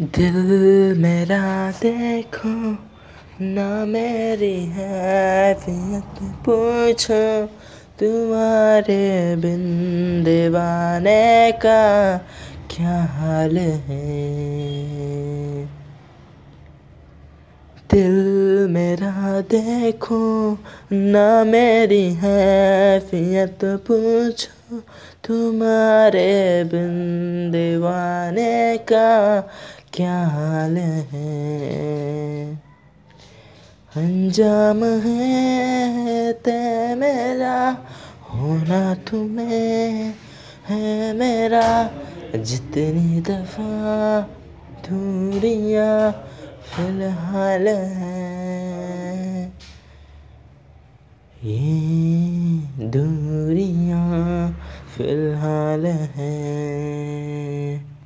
दिल मेरा देखो, ना मेरी हैसियत पूछो। तुम्हारे बिन दीवाने का क्या हाल है? दिल मेरा देखो, ना मेरी हैसियत पूछो। तुम्हारे बिन दीवाने का क्या हाल है? अंजाम है ते मेरा, होना तुम्हें है मेरा। जितनी दफ़ा दूरियाँ फ़िलहाल है, ये दूरियाँ फ़िलहाल है।